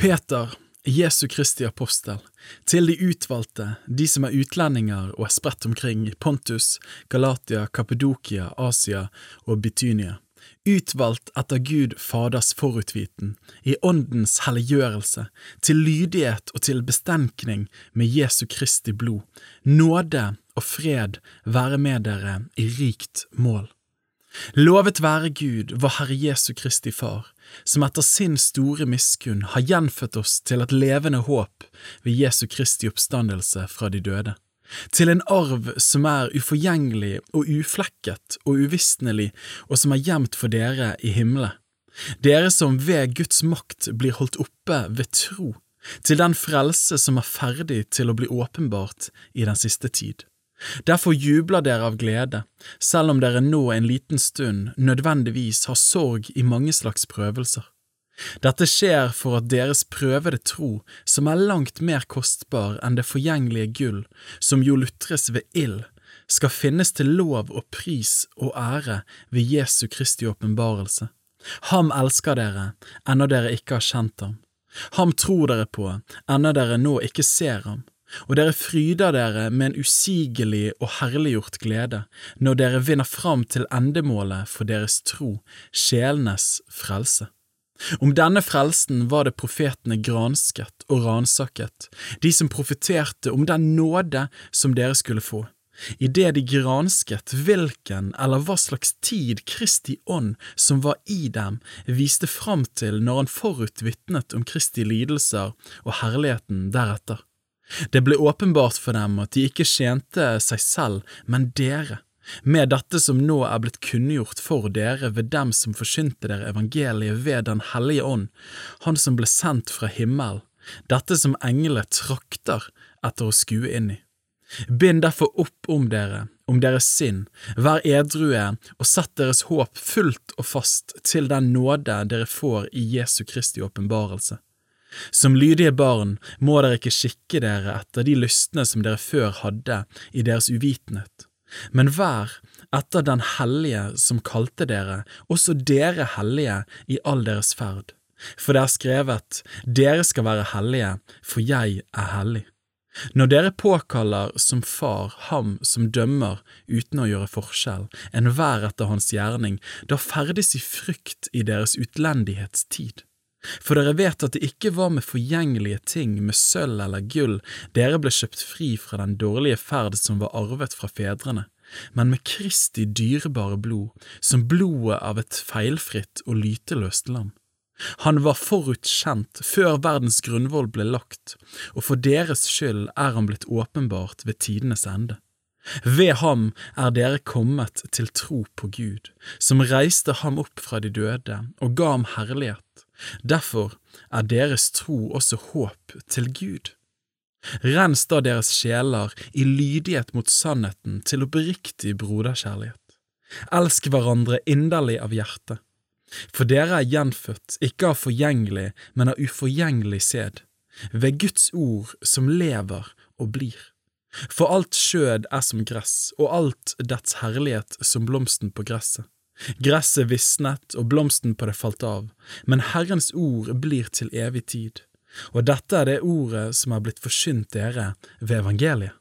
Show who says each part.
Speaker 1: Peter, Jesu Kristi apostel, til de utvalgte, de som er utlendinger og er spredt omkring i Pontus, Galatia, Kappadokia, Asia og Bitynia, utvalgt etter Gud Faders forutviten, i Åndens helliggjørelse, til lydighet og til bestenkning med Jesu Kristi blod, nåde og fred være med dere i rikt mål. Lovet være Gud, vår Herre Jesu Kristi Far, som etter sin store miskunn har gjenfødt oss til et levende håp ved Jesu Kristi oppstandelse fra de døde, til en arv som er uforgjengelig og uflekket og uvisnelig, og som er gjemt for dere i himmelen, dere som ved Guds makt blir holdt oppe ved tro, til den frelse som er ferdig til å bli åpenbart i den siste tid. Derfor jubler dere av glede, selv om dere nå en liten stund nødvendigvis har sorg i mange slags prøvelser. Dette skjer for at deres prøvede tro, som er langt mer kostbar enn det forgjengelige gull, som jo lutres ved ild, skal finnes til lov og pris og ære ved Jesu Kristi åpenbarelse. Ham elsker dere, ennå dere ikke har kjent ham. Ham tror dere på, ennå dere nå ikke ser ham og dere fryder dere med en usigelig og herliggjort glede når dere vinner fram til endemålet for deres tro, sjelenes frelse. Om denne frelsen var det profetene gransket og ransakket, de som profeterte om den nåde som dere skulle få. Idet de gransket hvilken eller hva slags tid Kristi ånd som var i dem, viste fram til når han forutvitnet om Kristi lidelser og herligheten deretter. Det ble åpenbart for dem at de ikke tjente seg selv, men dere, med dette som nå er blitt kunngjort for dere ved dem som forsynte dere evangeliet ved Den hellige ånd, Han som ble sendt fra himmelen, dette som englene trakter etter å skue inn i. Bind derfor opp om dere, om deres sinn, vær edrue og sett deres håp fullt og fast til den nåde dere får i Jesu Kristi åpenbarelse. Som lydige barn må dere ikke skikke dere etter de lystne som dere før hadde i deres uvitenhet, men vær etter Den hellige som kalte dere, også dere hellige i all deres ferd. For det er skrevet, Dere skal være hellige, for jeg er hellig. Når dere påkaller som far ham som dømmer uten å gjøre forskjell, enhver etter hans gjerning, da ferdes i frykt i deres utlendighetstid. For dere vet at det ikke var med forgjengelige ting, med sølv eller gull, dere ble kjøpt fri fra den dårlige ferd som var arvet fra fedrene, men med Kristi dyrebare blod, som blodet av et feilfritt og lyteløst lam. Han var forutkjent før verdens grunnvoll ble lagt, og for deres skyld er han blitt åpenbart ved tidenes ende. Ved ham er dere kommet til tro på Gud, som reiste ham opp fra de døde og ga ham herlighet Derfor er deres tro også håp til Gud. Rens da deres sjeler i lydighet mot sannheten til oppriktig broderkjærlighet. Elsk hverandre inderlig av hjertet, for dere er gjenfødt, ikke av forgjengelig, men av uforgjengelig sæd, ved Guds ord som lever og blir. For alt skjød er som gress, og alt dets herlighet som blomsten på gresset. Gresset visnet og blomsten på det falt av, men Herrens ord blir til evig tid, og dette er det ordet som er blitt forsynt dere ved evangeliet.